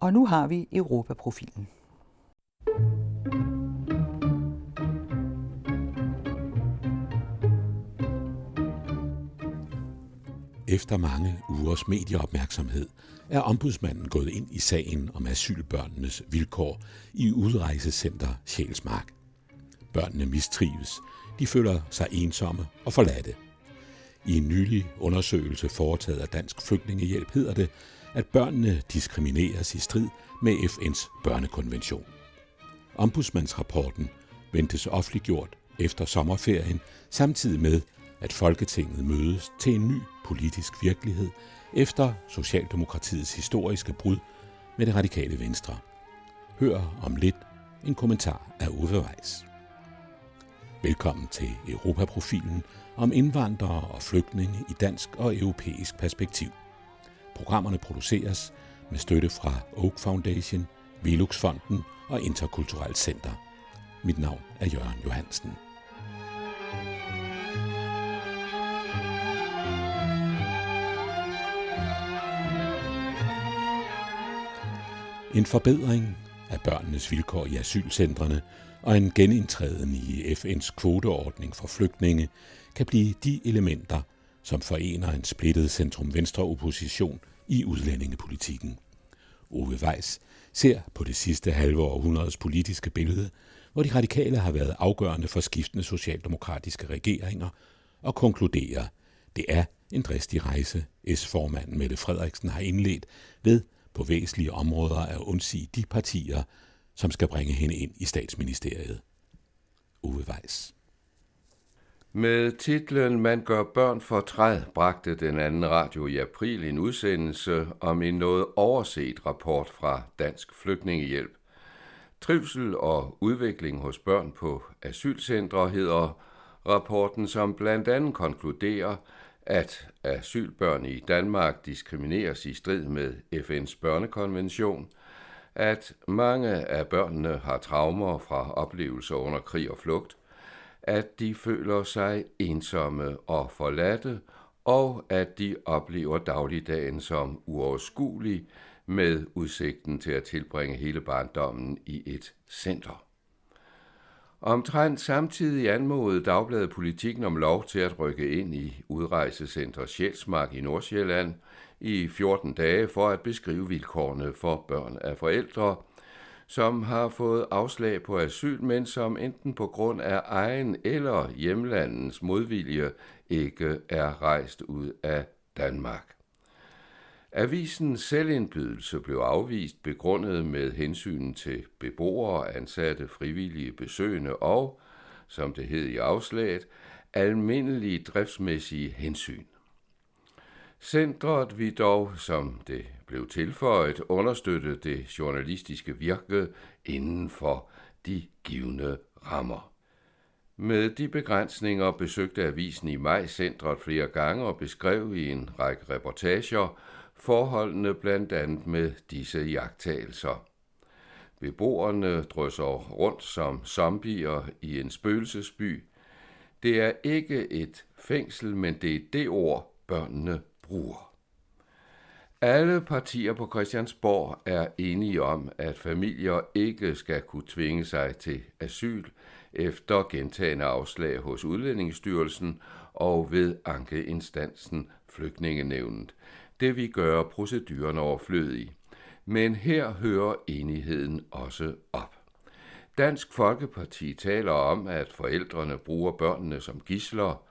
Og nu har vi Europaprofilen. Efter mange ugers medieopmærksomhed er ombudsmanden gået ind i sagen om asylbørnenes vilkår i udrejsecenter Sjælsmark. Børnene mistrives, de føler sig ensomme og forladte. I en nylig undersøgelse foretaget af Dansk Flygtningehjælp hedder det, at børnene diskrimineres i strid med FN's børnekonvention. Ombudsmandsrapporten ventes offentliggjort efter sommerferien, samtidig med, at Folketinget mødes til en ny politisk virkelighed efter Socialdemokratiets historiske brud med det radikale venstre. Hør om lidt en kommentar af Uwe Weiss. Velkommen til Europaprofilen om indvandrere og flygtninge i dansk og europæisk perspektiv. Programmerne produceres med støtte fra Oak Foundation, Viluxfonden og Interkulturelt Center. Mit navn er Jørgen Johansen. En forbedring af børnenes vilkår i asylcentrene og en genindtræden i FN's kvoteordning for flygtninge kan blive de elementer, som forener en splittet centrum-venstre opposition i udlændingepolitikken. Ove Weiss ser på det sidste halve århundredes politiske billede, hvor de radikale har været afgørende for skiftende socialdemokratiske regeringer, og konkluderer, det er en dristig rejse, S-formanden Mette Frederiksen har indledt ved på væsentlige områder at undsige de partier, som skal bringe hende ind i statsministeriet. Ove Weiss. Med titlen Man gør børn for træd bragte den anden radio i april en udsendelse om en noget overset rapport fra Dansk Flygtningehjælp. Trivsel og udvikling hos børn på asylcentre hedder rapporten, som blandt andet konkluderer, at asylbørn i Danmark diskrimineres i strid med FN's børnekonvention, at mange af børnene har traumer fra oplevelser under krig og flugt, at de føler sig ensomme og forladte, og at de oplever dagligdagen som uoverskuelig med udsigten til at tilbringe hele barndommen i et center. Omtrent samtidig anmodede Dagbladet Politikken om lov til at rykke ind i udrejsecenter Sjælsmark i Nordsjælland i 14 dage for at beskrive vilkårene for børn af forældre, som har fået afslag på asyl, men som enten på grund af egen eller hjemlandens modvilje ikke er rejst ud af Danmark. Avisens selvindbydelse blev afvist begrundet med hensyn til beboere, ansatte, frivillige besøgende og, som det hed i afslaget, almindelige driftsmæssige hensyn. Centret vi dog, som det blev tilføjet, understøtte det journalistiske virke inden for de givende rammer. Med de begrænsninger besøgte avisen i maj centret flere gange og beskrev i en række reportager forholdene blandt andet med disse jagttagelser. Beboerne drysser rundt som zombier i en spøgelsesby. Det er ikke et fængsel, men det er det ord, børnene bruger. Alle partier på Christiansborg er enige om, at familier ikke skal kunne tvinge sig til asyl efter gentagende afslag hos Udlændingsstyrelsen og ved ankeinstansen Flygtningenævnet. Det vi gør proceduren overflødig. Men her hører enigheden også op. Dansk Folkeparti taler om, at forældrene bruger børnene som gisler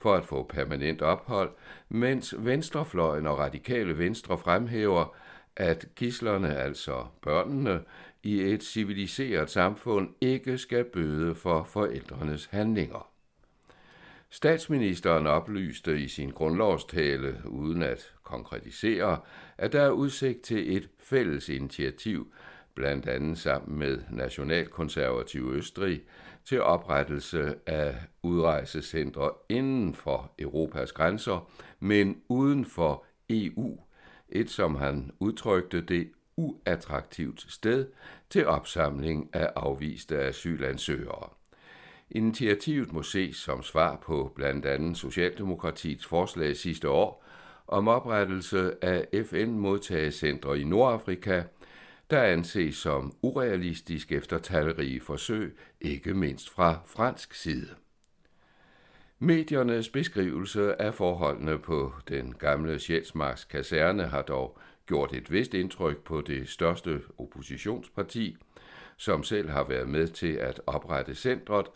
for at få permanent ophold, mens venstrefløjen og radikale venstre fremhæver, at gislerne, altså børnene, i et civiliseret samfund ikke skal bøde for forældrenes handlinger. Statsministeren oplyste i sin grundlovstale, uden at konkretisere, at der er udsigt til et fælles initiativ, blandt andet sammen med Nationalkonservativ Østrig, til oprettelse af udrejsecentre inden for Europas grænser, men uden for EU, et som han udtrykte det uattraktivt sted til opsamling af afviste asylansøgere. Initiativet må ses som svar på blandt andet Socialdemokratiets forslag sidste år om oprettelse af FN-modtagecentre i Nordafrika, der anses som urealistisk efter talrige forsøg, ikke mindst fra fransk side. Mediernes beskrivelse af forholdene på den gamle Sjælsmarks kaserne har dog gjort et vist indtryk på det største oppositionsparti, som selv har været med til at oprette centret,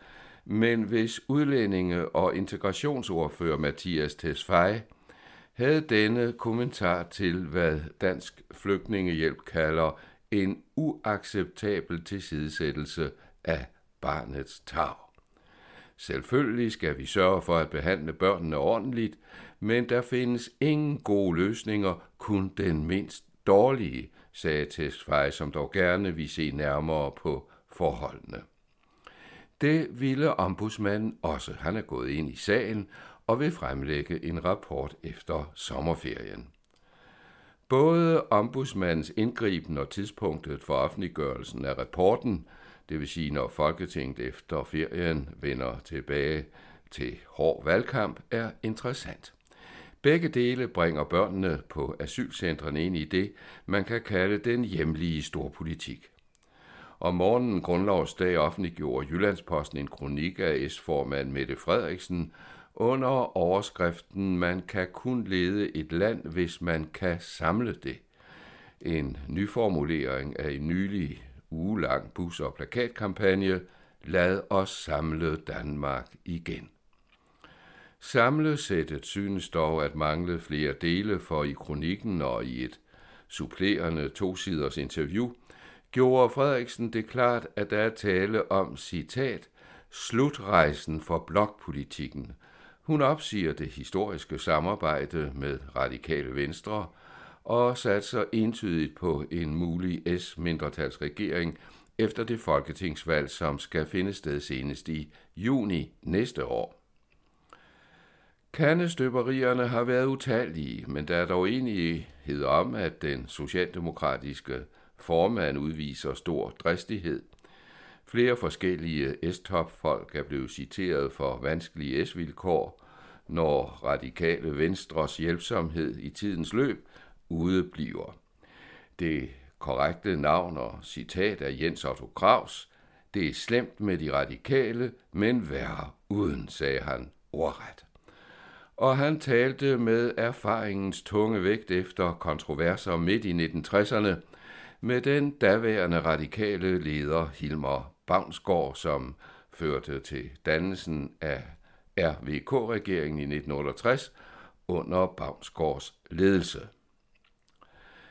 men hvis udlændinge- og integrationsordfører Mathias Tesfaye havde denne kommentar til, hvad Dansk Flygtningehjælp kalder en uacceptabel tilsidesættelse af barnets tag. Selvfølgelig skal vi sørge for at behandle børnene ordentligt, men der findes ingen gode løsninger, kun den mindst dårlige, sagde Tesfaye, som dog gerne vil se nærmere på forholdene. Det ville ombudsmanden også. Han er gået ind i sagen og vil fremlægge en rapport efter sommerferien. Både ombudsmandens indgriben og tidspunktet for offentliggørelsen af rapporten, det vil sige når Folketinget efter ferien vender tilbage til hård valgkamp, er interessant. Begge dele bringer børnene på asylcentrene ind i det, man kan kalde den hjemlige storpolitik. Om morgenen grundlovsdag offentliggjorde Jyllandsposten en kronik af S-formand Mette Frederiksen under overskriften Man kan kun lede et land, hvis man kan samle det. En nyformulering af en nylig ugelang bus- og plakatkampagne Lad os samle Danmark igen. Samlesættet synes dog at mangle flere dele, for i kronikken og i et supplerende to-siders interview gjorde Frederiksen det klart, at der er tale om, citat, slutrejsen for blokpolitikken. Hun opsiger det historiske samarbejde med radikale venstre og satser entydigt på en mulig S-mindretalsregering efter det folketingsvalg, som skal finde sted senest i juni næste år. Kandestøberierne har været utallige, men der er dog enighed om, at den socialdemokratiske formand udviser stor dristighed. Flere forskellige S-top-folk er blevet citeret for vanskelige S-vilkår, når radikale venstres hjælpsomhed i tidens løb udebliver. Det korrekte navn og citat af Jens Otto Kraus. Det er slemt med de radikale, men værre uden, sagde han ordret og han talte med erfaringens tunge vægt efter kontroverser midt i 1960'erne med den daværende radikale leder Hilmar Bavnsgaard, som førte til dannelsen af RVK-regeringen i 1968 under Bavnsgaards ledelse.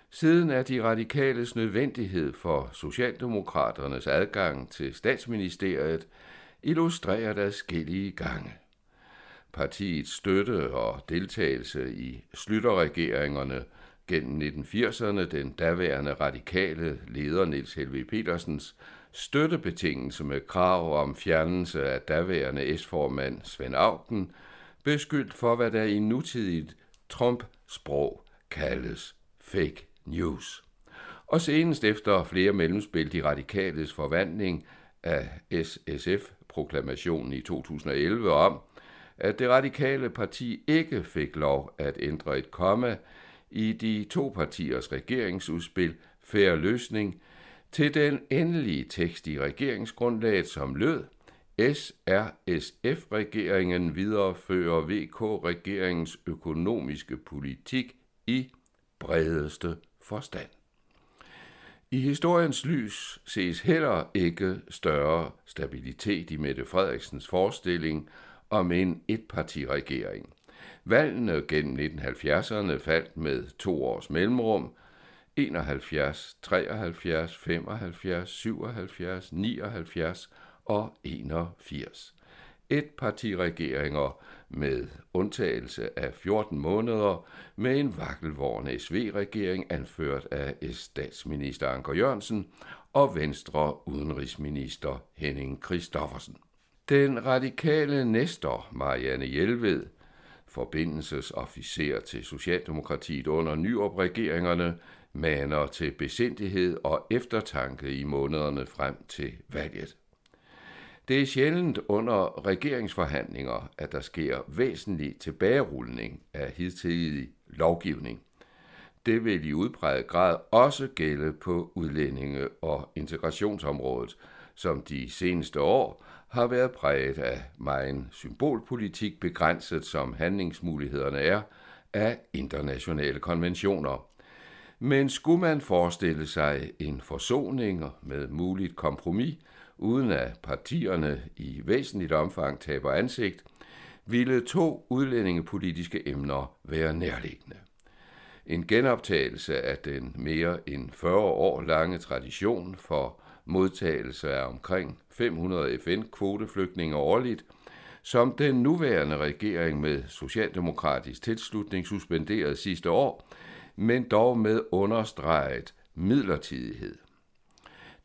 Siden er de radikales nødvendighed for Socialdemokraternes adgang til statsministeriet illustreret adskillige gange partiets støtte og deltagelse i slytterregeringerne gennem 1980'erne, den daværende radikale leder Niels Helve Petersens støttebetingelse med krav om fjernelse af daværende S-formand Svend Augen, beskyldt for, hvad der i nutidigt Trump-sprog kaldes fake news. Og senest efter flere mellemspil de radikales forvandling af SSF-proklamationen i 2011 om, at det radikale parti ikke fik lov at ændre et komma i de to partiers regeringsudspil Færre Løsning til den endelige tekst i regeringsgrundlaget, som lød SRSF-regeringen viderefører VK-regeringens økonomiske politik i bredeste forstand. I historiens lys ses heller ikke større stabilitet i Mette Frederiksens forestilling om en etpartiregering. Valgene gennem 1970'erne faldt med to års mellemrum, 71, 73, 75, 77, 79 og 81. Etpartiregeringer med undtagelse af 14 måneder med en vakkelvorn SV-regering anført af statsminister Anker Jørgensen og Venstre udenrigsminister Henning Christoffersen. Den radikale næster Marianne Hjelved, forbindelsesofficer til Socialdemokratiet under nyopregeringerne, maner til besindighed og eftertanke i månederne frem til valget. Det er sjældent under regeringsforhandlinger, at der sker væsentlig tilbagerulning af hidtidig lovgivning. det vil i udpræget grad også gælde på udlændinge- og integrationsområdet, som de seneste år har været præget af meget symbolpolitik begrænset, som handlingsmulighederne er, af internationale konventioner. Men skulle man forestille sig en forsoning med muligt kompromis, uden at partierne i væsentligt omfang taber ansigt, ville to udlændingepolitiske emner være nærliggende. En genoptagelse af den mere end 40 år lange tradition for modtagelse af omkring 500 FN-kvoteflygtninge årligt, som den nuværende regering med socialdemokratisk tilslutning suspenderede sidste år, men dog med understreget midlertidighed.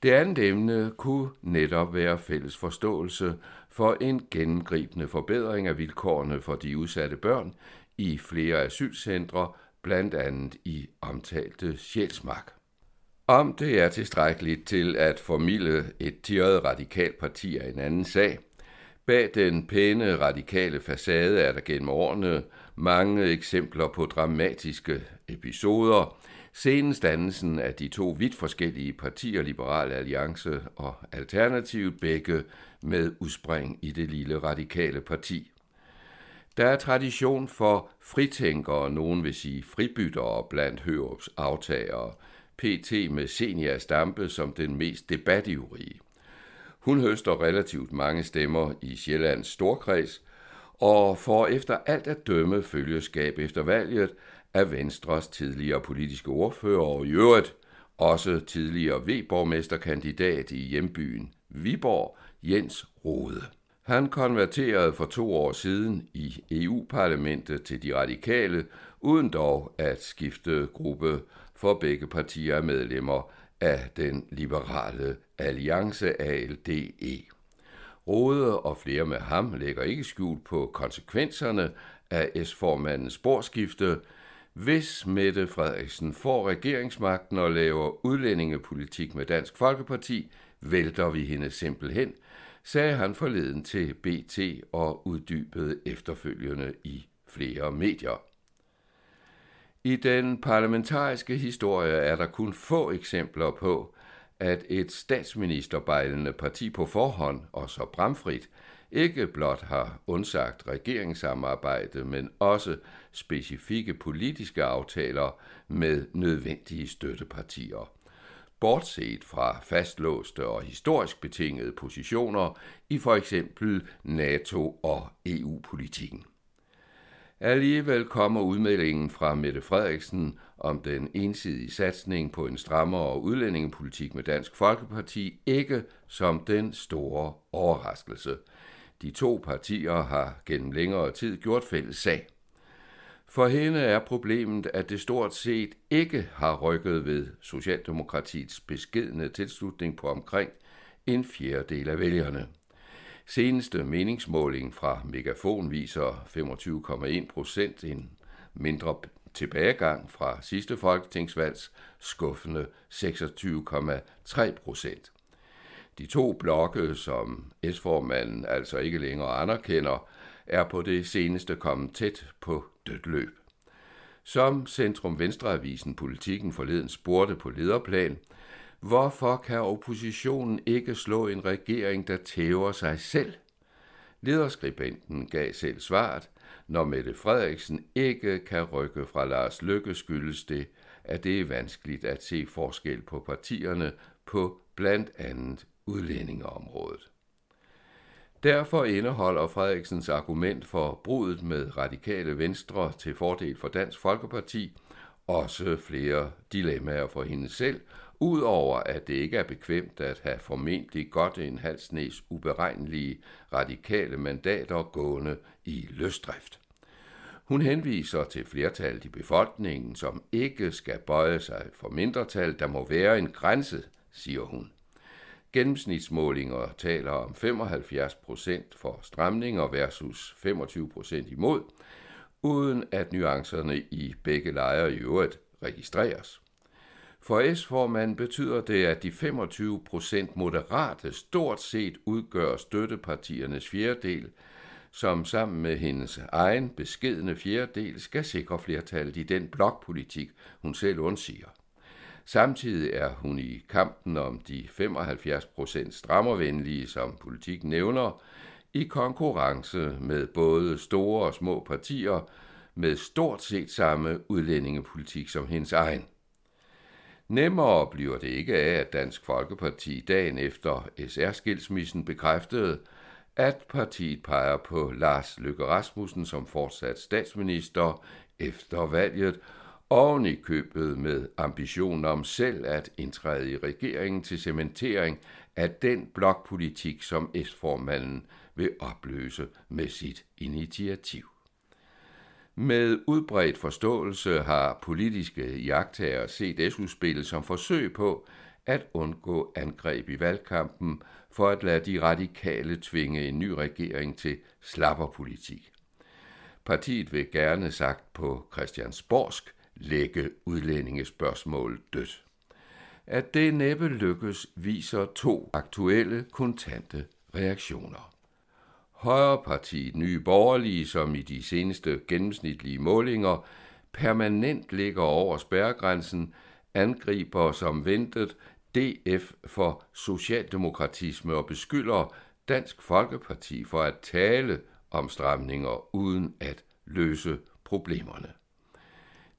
Det andet emne kunne netop være fælles forståelse for en gennemgribende forbedring af vilkårene for de udsatte børn i flere asylcentre, blandt andet i omtalte Sjælsmark. Om det er tilstrækkeligt til at formidle et tirret radikalt parti af en anden sag. Bag den pæne radikale facade er der gennem årene mange eksempler på dramatiske episoder, Senest dannelsen af de to vidt forskellige partier, Liberal Alliance og Alternativ, begge med udspring i det lille radikale parti. Der er tradition for fritænkere, nogen vil sige fribyttere blandt Hørups aftagere, PT med Senia Stampe som den mest debattivrige. Hun høster relativt mange stemmer i Sjællands storkreds, og får efter alt at dømme følgeskab efter valget af Venstres tidligere politiske ordfører og i øvrigt også tidligere V-borgmesterkandidat i hjembyen Viborg, Jens Rode. Han konverterede for to år siden i EU-parlamentet til de radikale, uden dog at skifte gruppe for begge partier er medlemmer af den liberale alliance ALDE. Rode og flere med ham lægger ikke skjult på konsekvenserne af S-formandens sporskifte, hvis Mette Frederiksen får regeringsmagten og laver udlændingepolitik med Dansk Folkeparti, vælter vi hende simpelthen, sagde han forleden til BT og uddybede efterfølgende i flere medier. I den parlamentariske historie er der kun få eksempler på, at et statsministerbejlende parti på forhånd, og så bramfrit, ikke blot har undsagt regeringssamarbejde, men også specifikke politiske aftaler med nødvendige støttepartier. Bortset fra fastlåste og historisk betingede positioner i for eksempel NATO- og EU-politikken. Alligevel kommer udmeldingen fra Mette Frederiksen om den ensidige satsning på en strammere udlændingepolitik med Dansk Folkeparti ikke som den store overraskelse – de to partier har gennem længere tid gjort fælles sag. For hende er problemet, at det stort set ikke har rykket ved Socialdemokratiets beskedne tilslutning på omkring en fjerdedel af vælgerne. Seneste meningsmåling fra Megafon viser 25,1 procent, en mindre tilbagegang fra sidste folketingsvalgs skuffende 26,3 procent. De to blokke, som S-formanden altså ikke længere anerkender, er på det seneste kommet tæt på dødt løb. Som Centrum Venstreavisen Politikken forleden spurgte på lederplan, hvorfor kan oppositionen ikke slå en regering, der tæver sig selv? Lederskribenten gav selv svaret, når Mette Frederiksen ikke kan rykke fra Lars Lykke, skyldes det, at det er vanskeligt at se forskel på partierne på blandt andet udlændingeområdet. Derfor indeholder Frederiksens argument for brudet med radikale venstre til fordel for Dansk Folkeparti også flere dilemmaer for hende selv, udover at det ikke er bekvemt at have formentlig godt en halv snes uberegnelige radikale mandater gående i løsdrift. Hun henviser til flertallet i befolkningen, som ikke skal bøje sig for mindretal. Der må være en grænse, siger hun. Gennemsnitsmålinger taler om 75 procent for stramninger versus 25 procent imod, uden at nuancerne i begge lejre i øvrigt registreres. For S-formanden betyder det, at de 25 procent moderate stort set udgør støttepartiernes fjerdedel, som sammen med hendes egen beskedende fjerdedel skal sikre flertallet i den blokpolitik, hun selv undsiger. Samtidig er hun i kampen om de 75 procent strammervenlige, som politik nævner, i konkurrence med både store og små partier med stort set samme udlændingepolitik som hendes egen. Nemmere bliver det ikke af, at Dansk Folkeparti dagen efter SR-skilsmissen bekræftede, at partiet peger på Lars Løkke Rasmussen som fortsat statsminister efter valget, oven i købet med ambitionen om selv at indtræde i regeringen til cementering af den blokpolitik, som S-formanden vil opløse med sit initiativ. Med udbredt forståelse har politiske jagttager set S-udspillet som forsøg på at undgå angreb i valgkampen for at lade de radikale tvinge en ny regering til slapperpolitik. Partiet vil gerne sagt på Christiansborgsk lægge udlændingespørgsmål dødt. At det næppe lykkes, viser to aktuelle kontante reaktioner. Højrepartiet Nye Borgerlige, som i de seneste gennemsnitlige målinger permanent ligger over spærregrænsen, angriber som ventet DF for socialdemokratisme og beskylder Dansk Folkeparti for at tale om stramninger uden at løse problemerne.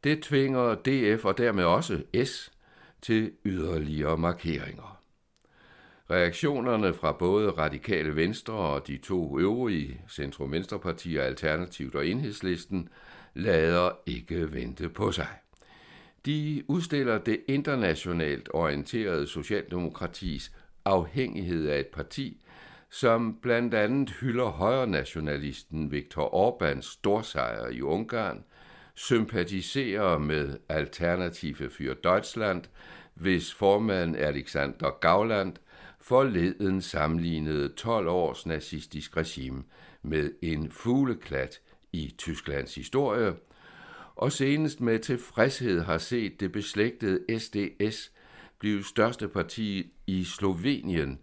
Det tvinger DF og dermed også S til yderligere markeringer. Reaktionerne fra både Radikale Venstre og de to øvrige centrum-venstrepartier, Alternativt og Enhedslisten, lader ikke vente på sig. De udstiller det internationalt orienterede socialdemokratis afhængighed af et parti, som blandt andet hylder højrenationalisten Viktor Orbáns storsejr i Ungarn, sympatiserer med Alternative für Deutschland, hvis formand Alexander Gauland forleden sammenlignede 12 års nazistisk regime med en fugleklat i Tysklands historie, og senest med tilfredshed har set det beslægtede SDS blive største parti i Slovenien,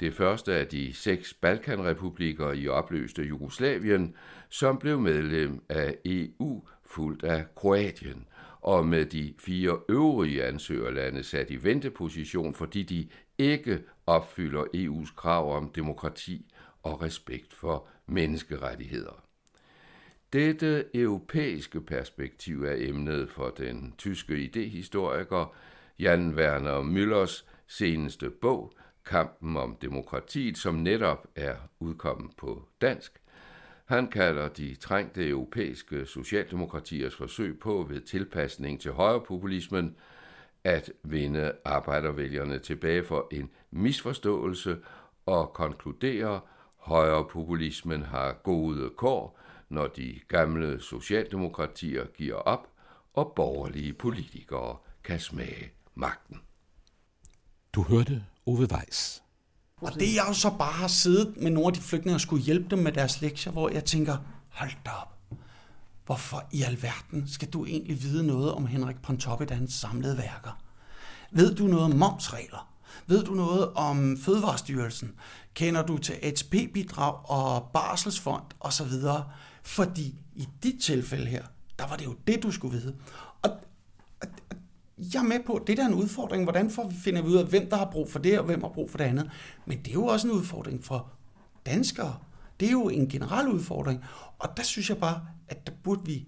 det første af de seks Balkanrepublikker i opløste Jugoslavien, som blev medlem af EU fuldt af Kroatien, og med de fire øvrige ansøgerlande sat i venteposition, fordi de ikke opfylder EU's krav om demokrati og respekt for menneskerettigheder. Dette europæiske perspektiv er emnet for den tyske idehistoriker Jan Werner Müllers seneste bog, Kampen om demokratiet, som netop er udkommet på dansk. Han kalder de trængte europæiske socialdemokratiers forsøg på ved tilpasning til højrepopulismen at vinde arbejdervælgerne tilbage for en misforståelse og konkluderer, højrepopulismen har gode kår, når de gamle socialdemokratier giver op, og borgerlige politikere kan smage magten. Du hørte Ove Weiss. Og det jeg jo så bare har siddet med nogle af de flygtninge og skulle hjælpe dem med deres lektier, hvor jeg tænker, hold da op. Hvorfor i alverden skal du egentlig vide noget om Henrik Pontoppidans samlede værker? Ved du noget om momsregler? Ved du noget om Fødevarestyrelsen? Kender du til ATP-bidrag og barselsfond osv.? Fordi i dit tilfælde her, der var det jo det, du skulle vide. Jeg er med på, at det der er en udfordring. Hvordan får vi, finder vi ud af, hvem der har brug for det, og hvem har brug for det andet? Men det er jo også en udfordring for danskere. Det er jo en generel udfordring. Og der synes jeg bare, at der burde vi,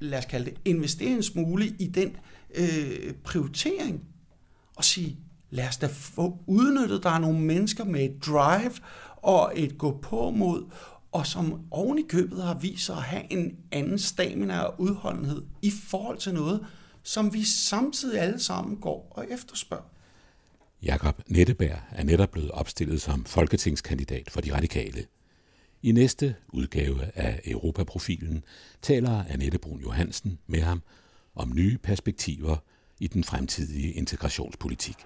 lad os kalde det, investere en smule i den øh, prioritering. Og sige, lad os da få udnyttet, der er nogle mennesker med et drive og et gå på mod, og som oven i købet har vist sig at have en anden stamina og udholdenhed i forhold til noget, som vi samtidig alle sammen går og efterspørger. Jakob Netteberg er netop blevet opstillet som folketingskandidat for de radikale. I næste udgave af Europaprofilen taler Annette Brun Johansen med ham om nye perspektiver i den fremtidige integrationspolitik.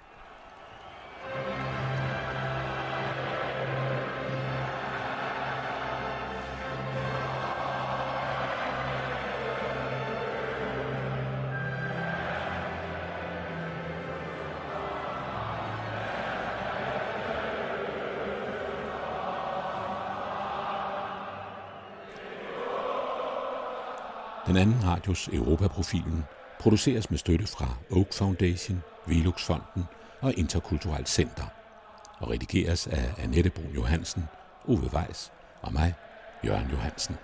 Den anden radios Europaprofilen produceres med støtte fra Oak Foundation, Velux-fonden og Interkulturelt Center og redigeres af Annette Brun Johansen, Ove Weiss og mig, Jørgen Johansen.